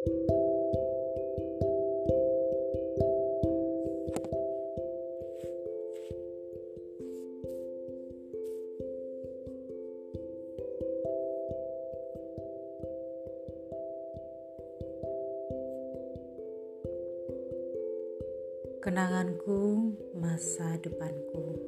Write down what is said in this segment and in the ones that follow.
Kenanganku, masa depanku.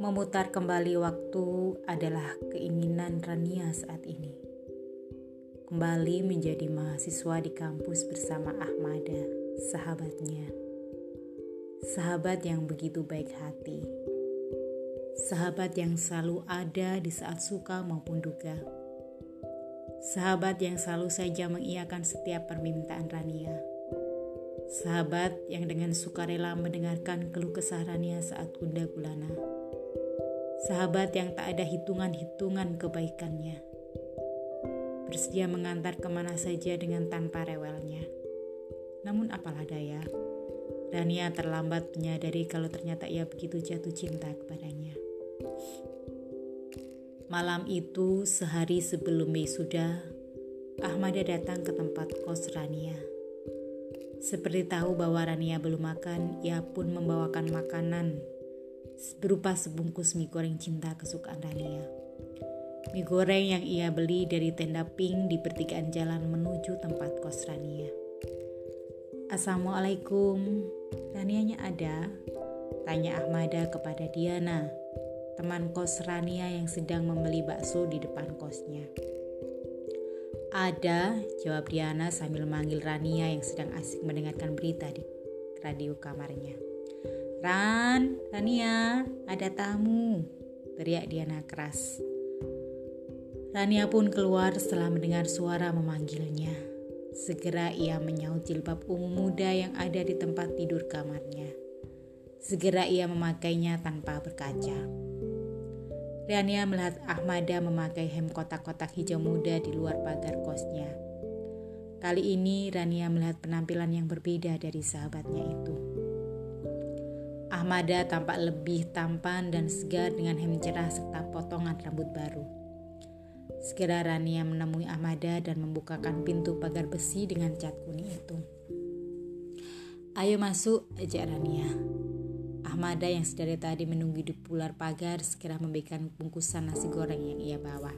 Memutar kembali waktu adalah keinginan Rania saat ini. Kembali menjadi mahasiswa di kampus bersama Ahmada, sahabatnya. Sahabat yang begitu baik hati. Sahabat yang selalu ada di saat suka maupun duka. Sahabat yang selalu saja mengiyakan setiap permintaan Rania Sahabat yang dengan sukarela mendengarkan keluh kesah Rania saat kunda gulana. Sahabat yang tak ada hitungan-hitungan kebaikannya. Bersedia mengantar ke mana saja dengan tanpa rewelnya. Namun apalah daya, Rania terlambat menyadari kalau ternyata ia begitu jatuh cinta kepadanya. Malam itu, sehari sebelum wisuda, Ahmada datang ke tempat kos Rania. Seperti tahu bahwa Rania belum makan, ia pun membawakan makanan berupa sebungkus mie goreng cinta kesukaan Rania. Mie goreng yang ia beli dari tenda pink di pertigaan jalan menuju tempat kos Rania. Assalamualaikum, Ranianya ada? Tanya Ahmada kepada Diana, teman kos Rania yang sedang membeli bakso di depan kosnya. Ada, jawab Diana sambil memanggil Rania yang sedang asik mendengarkan berita di radio kamarnya. Ran, Rania, ada tamu, teriak Diana keras. Rania pun keluar setelah mendengar suara memanggilnya. Segera ia menyaut jilbab ungu muda yang ada di tempat tidur kamarnya. Segera ia memakainya tanpa berkaca. Rania melihat Ahmada memakai hem kotak-kotak hijau muda di luar pagar kosnya. Kali ini Rania melihat penampilan yang berbeda dari sahabatnya itu. Ahmada tampak lebih tampan dan segar dengan hem cerah serta potongan rambut baru. Segera Rania menemui Ahmada dan membukakan pintu pagar besi dengan cat kuning itu. Ayo masuk, ajak Rania. Ahmada yang sedari tadi menunggu di pular pagar segera memberikan bungkusan nasi goreng yang ia bawa.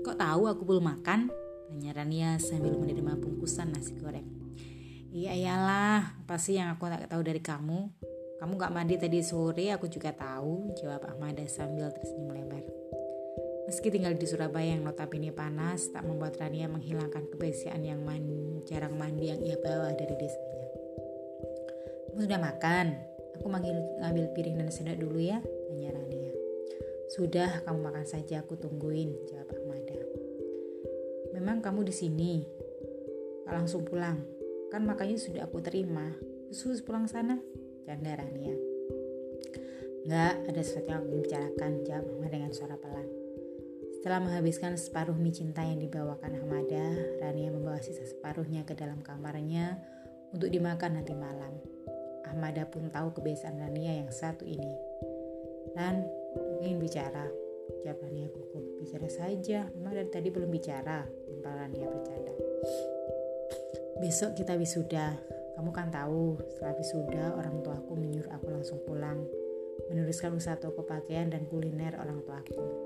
Kok tahu aku belum makan? Tanya Rania sambil menerima bungkusan nasi goreng. Iya iyalah, apa sih yang aku tak tahu dari kamu? Kamu gak mandi tadi sore, aku juga tahu, jawab Ahmada sambil tersenyum lebar. Meski tinggal di Surabaya yang notabene panas, tak membuat Rania menghilangkan kebiasaan yang man, jarang mandi yang ia bawa dari desanya. Kamu sudah makan? Aku manggil ngambil piring dan sendok dulu ya, tanya Rania. Sudah, kamu makan saja, aku tungguin, jawab Ahmada. Memang kamu di sini? Gak langsung pulang? Kan makanya sudah aku terima. Sus pulang sana, canda Rania. Enggak, ada sesuatu yang aku bicarakan, jawab Ahmad dengan suara pelan. Setelah menghabiskan separuh mie cinta yang dibawakan Ahmada, Rania membawa sisa separuhnya ke dalam kamarnya untuk dimakan nanti malam. Ahmada pun tahu kebiasaan Rania yang satu ini. Dan ingin bicara. Jawab Rania gugup. Bicara saja, memang dari tadi belum bicara. Timpal Rania bercanda. Besok kita wisuda. Kamu kan tahu, setelah wisuda orang tuaku menyuruh aku langsung pulang. Meneruskan usaha toko pakaian dan kuliner orang tuaku.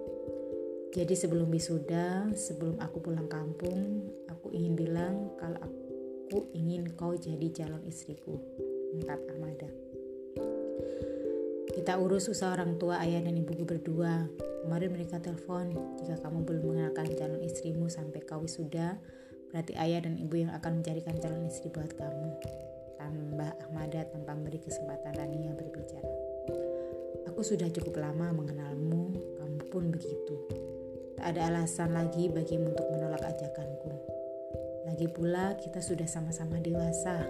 Jadi sebelum wisuda, sebelum aku pulang kampung, aku ingin bilang kalau aku ingin kau jadi calon istriku ungkap Ahmada. Kita urus usaha orang tua ayah dan ibuku berdua. Kemarin mereka telepon, jika kamu belum mengenalkan calon istrimu sampai kau sudah, berarti ayah dan ibu yang akan mencarikan calon istri buat kamu. Tambah Ahmada tanpa memberi kesempatan Rania berbicara. Aku sudah cukup lama mengenalmu, kamu pun begitu. Tak ada alasan lagi bagimu untuk menolak ajakanku. Lagi pula kita sudah sama-sama dewasa,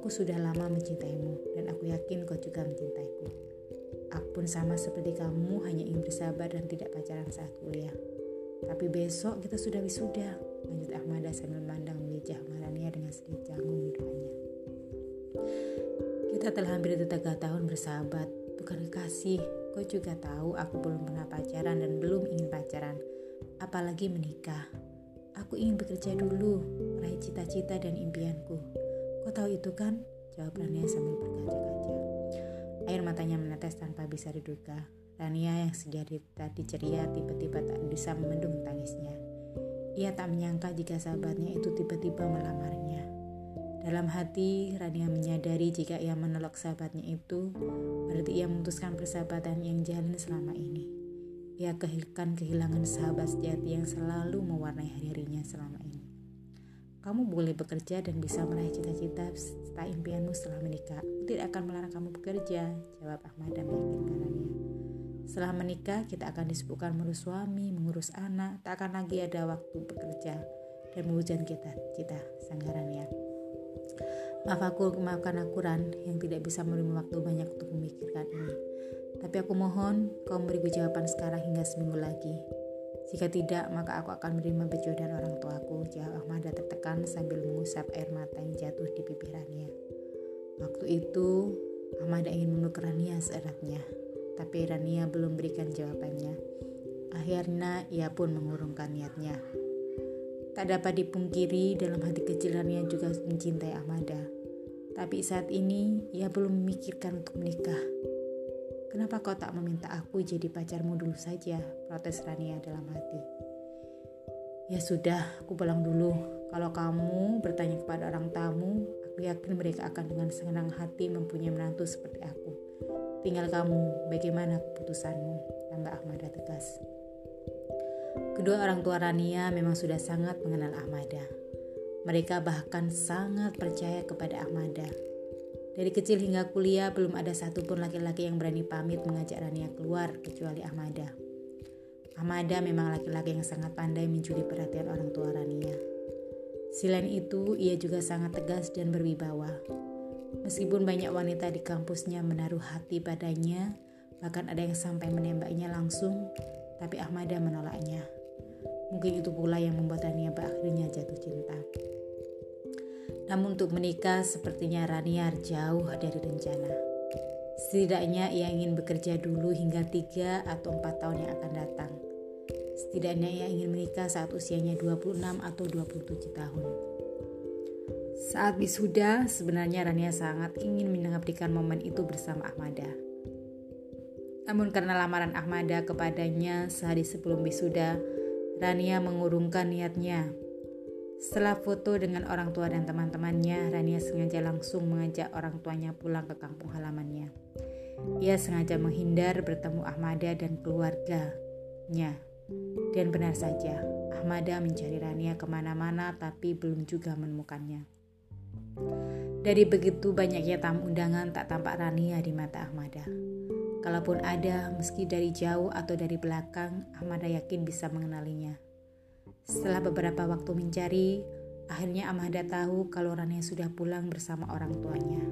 Aku sudah lama mencintaimu dan aku yakin kau juga mencintaiku. Aku pun sama seperti kamu hanya ingin bersabar dan tidak pacaran saat kuliah. Tapi besok kita sudah wisuda, lanjut Ahmada sambil memandang wajah Marania dengan sedikit canggung di depannya. Kita telah hampir tiga tahun bersahabat, bukan kekasih. Kau juga tahu aku belum pernah pacaran dan belum ingin pacaran, apalagi menikah. Aku ingin bekerja dulu, meraih cita-cita dan impianku. Kau tahu itu kan? Jawab Rania sambil berkaca-kaca. Air matanya menetes tanpa bisa diduga. Rania yang sejadi tadi ceria tiba-tiba tak bisa memendung tangisnya. Ia tak menyangka jika sahabatnya itu tiba-tiba melamarnya. Dalam hati, Rania menyadari jika ia menolak sahabatnya itu, berarti ia memutuskan persahabatan yang jalan selama ini. Ia kehilangan kehilangan sahabat sejati yang selalu mewarnai hari-harinya selama ini. Kamu boleh bekerja dan bisa meraih cita-cita serta impianmu setelah menikah. Aku tidak akan melarang kamu bekerja, jawab Ahmad dan meyakinkan Rania. Setelah menikah, kita akan disebutkan mengurus suami, mengurus anak, tak akan lagi ada waktu bekerja dan mewujudkan kita, cita sanggarannya. Maaf aku, maafkan aku Ran yang tidak bisa memberi waktu banyak untuk memikirkan ini. Tapi aku mohon kau memberi jawaban sekarang hingga seminggu lagi. Jika tidak, maka aku akan menerima dan orang tuaku. Jawab Ahmada tertekan sambil mengusap air mata yang jatuh di pipirannya. Waktu itu, Ahmada ingin memeluk Rania seeratnya tapi Rania belum berikan jawabannya. Akhirnya ia pun mengurungkan niatnya. Tak dapat dipungkiri dalam hati kecil Rania juga mencintai Amada. Tapi saat ini ia belum memikirkan untuk menikah. Kenapa kau tak meminta aku jadi pacarmu dulu saja? Protes Rania dalam hati. Ya sudah, aku pulang dulu. Kalau kamu bertanya kepada orang tamu, aku yakin mereka akan dengan senang hati mempunyai menantu seperti aku. Tinggal kamu, bagaimana keputusanmu? Tambah Ahmada tegas. Kedua orang tua Rania memang sudah sangat mengenal Ahmada. Mereka bahkan sangat percaya kepada Ahmada. Dari kecil hingga kuliah belum ada satupun laki-laki yang berani pamit mengajak Rania keluar kecuali Ahmada. Ahmada memang laki-laki yang sangat pandai mencuri perhatian orang tua Rania. Selain itu, ia juga sangat tegas dan berwibawa. Meskipun banyak wanita di kampusnya menaruh hati padanya, bahkan ada yang sampai menembaknya langsung, tapi Ahmada menolaknya. Mungkin itu pula yang membuat Rania akhirnya jatuh cinta. Namun untuk menikah sepertinya Raniar jauh dari rencana. Setidaknya ia ingin bekerja dulu hingga 3 atau 4 tahun yang akan datang. Setidaknya ia ingin menikah saat usianya 26 atau 27 tahun. Saat wisuda, sebenarnya Rania sangat ingin mengabdikan momen itu bersama Ahmada. Namun karena lamaran Ahmada kepadanya sehari sebelum wisuda, Rania mengurungkan niatnya. Setelah foto dengan orang tua dan teman-temannya, Rania sengaja langsung mengajak orang tuanya pulang ke kampung halamannya. Ia sengaja menghindar bertemu Ahmada dan keluarganya. Dan benar saja, Ahmada mencari Rania ke mana-mana tapi belum juga menemukannya. Dari begitu banyaknya tamu undangan tak tampak Rania di mata Ahmada. Kalaupun ada, meski dari jauh atau dari belakang, Ahmada yakin bisa mengenalinya. Setelah beberapa waktu mencari, akhirnya Ahmada tahu kalau Rania sudah pulang bersama orang tuanya.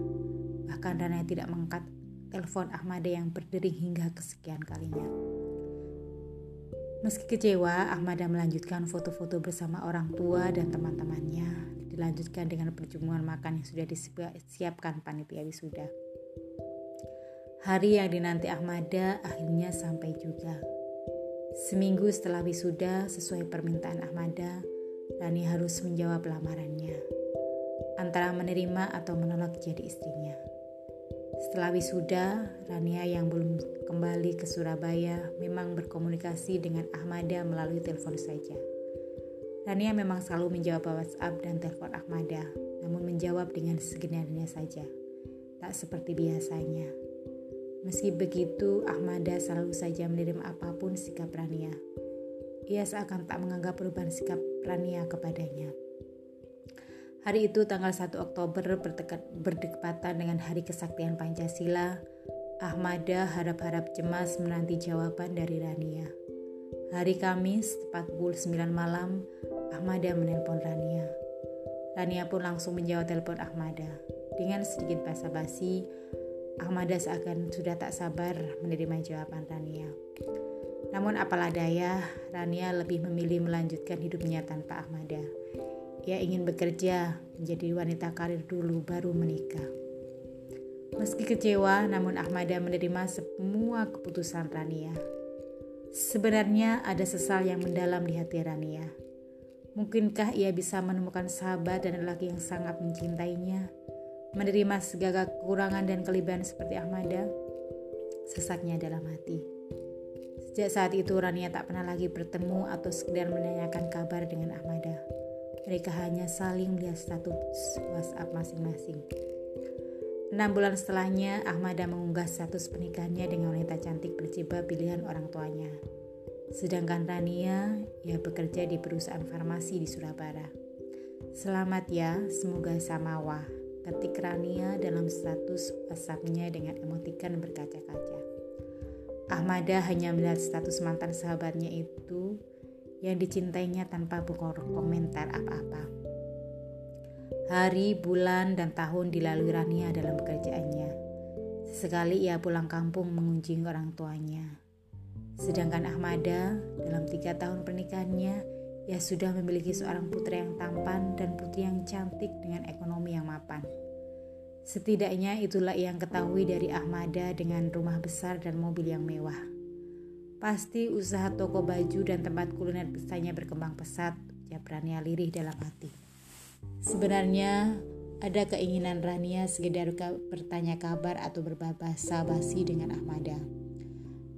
Bahkan Rania tidak mengangkat telepon Ahmada yang berdering hingga kesekian kalinya. Meski kecewa, Ahmada melanjutkan foto-foto bersama orang tua dan teman-temannya dilanjutkan dengan perjamuan makan yang sudah disiapkan panitia wisuda. Hari yang dinanti Ahmada akhirnya sampai juga. Seminggu setelah wisuda, sesuai permintaan Ahmada, Rani harus menjawab lamarannya. Antara menerima atau menolak jadi istrinya. Setelah wisuda, Rania yang belum kembali ke Surabaya memang berkomunikasi dengan Ahmada melalui telepon saja. Rania memang selalu menjawab WhatsApp dan telepon Ahmada, namun menjawab dengan segenarnya saja, tak seperti biasanya. Meski begitu, Ahmada selalu saja menerima apa pun sikap Rania. Ia seakan tak menganggap perubahan sikap Rania kepadanya. Hari itu tanggal 1 Oktober berdekatan dengan Hari Kesaktian Pancasila, Ahmada harap-harap cemas menanti jawaban dari Rania. Hari Kamis, tepat pukul 9 malam, Ahmada menelpon Rania. Rania pun langsung menjawab telepon Ahmada. Dengan sedikit basa-basi, Ahmada seakan sudah tak sabar menerima jawaban Rania. Namun apalah daya, Rania lebih memilih melanjutkan hidupnya tanpa Ahmada. Ia ingin bekerja, menjadi wanita karir dulu baru menikah. Meski kecewa, namun Ahmada menerima semua keputusan Rania. Sebenarnya ada sesal yang mendalam di hati Rania. Mungkinkah ia bisa menemukan sahabat dan lelaki yang sangat mencintainya, menerima segala kekurangan dan kelebihan seperti Ahmada? Sesaknya dalam hati. Sejak saat itu Rania tak pernah lagi bertemu atau sekedar menanyakan kabar dengan Ahmada. Mereka hanya saling melihat status WhatsApp masing-masing. Enam bulan setelahnya, Ahmada mengunggah status pernikahannya dengan wanita cantik berjibab pilihan orang tuanya. Sedangkan Rania, ia bekerja di perusahaan farmasi di Surabaya. Selamat ya, semoga samawa. Ketik Rania dalam status WhatsApp-nya dengan emotikan berkaca-kaca. Ahmada hanya melihat status mantan sahabatnya itu yang dicintainya tanpa berkomentar apa-apa. Hari, bulan, dan tahun dilalui Rania dalam pekerjaannya. Sesekali ia pulang kampung mengunjungi orang tuanya. Sedangkan Ahmada dalam tiga tahun pernikahannya, ia sudah memiliki seorang putra yang tampan dan putri yang cantik dengan ekonomi yang mapan. Setidaknya itulah yang ketahui dari Ahmada dengan rumah besar dan mobil yang mewah. Pasti usaha toko baju dan tempat kuliner besarnya berkembang pesat, ya Rania lirih dalam hati. Sebenarnya ada keinginan Rania sekedar bertanya kabar atau berbahasa basi dengan Ahmada.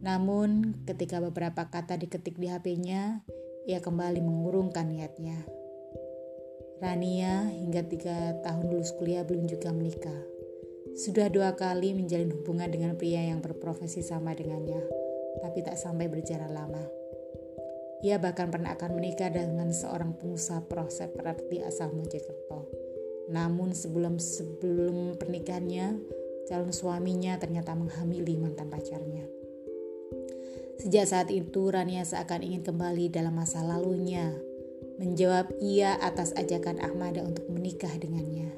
Namun, ketika beberapa kata diketik di HP-nya, ia kembali mengurungkan niatnya. Rania hingga tiga tahun lulus kuliah belum juga menikah. Sudah dua kali menjalin hubungan dengan pria yang berprofesi sama dengannya, tapi tak sampai berjalan lama. Ia bahkan pernah akan menikah dengan seorang pengusaha properti asal Mojokerto. Namun sebelum sebelum pernikahannya, calon suaminya ternyata menghamili mantan pacarnya. Sejak saat itu Rania seakan ingin kembali dalam masa lalunya, menjawab ia atas ajakan Ahmada untuk menikah dengannya.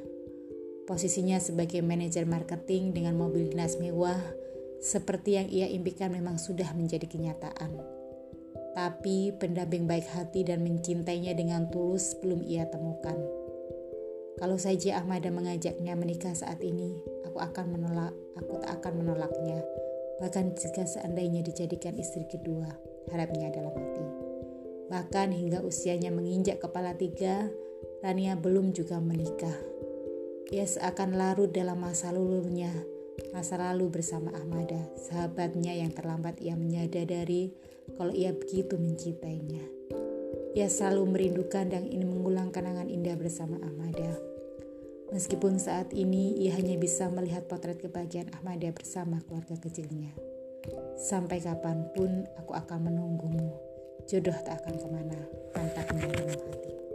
Posisinya sebagai manajer marketing dengan mobil dinas mewah, seperti yang ia impikan memang sudah menjadi kenyataan. Tapi pendamping baik hati dan mencintainya dengan tulus belum ia temukan. Kalau saja Ahmada mengajaknya menikah saat ini, aku akan menolak, aku tak akan menolaknya bahkan jika seandainya dijadikan istri kedua, harapnya dalam hati. Bahkan hingga usianya menginjak kepala tiga, Rania belum juga menikah. Ia seakan larut dalam masa lalunya, masa lalu bersama Ahmada, sahabatnya yang terlambat ia menyadari kalau ia begitu mencintainya. Ia selalu merindukan dan ingin mengulang kenangan indah bersama Ahmada. Meskipun saat ini ia hanya bisa melihat potret kebahagiaan Ahmada bersama keluarga kecilnya. Sampai kapan pun aku akan menunggumu. Jodoh tak akan ke mana, mantapnya dalam hati.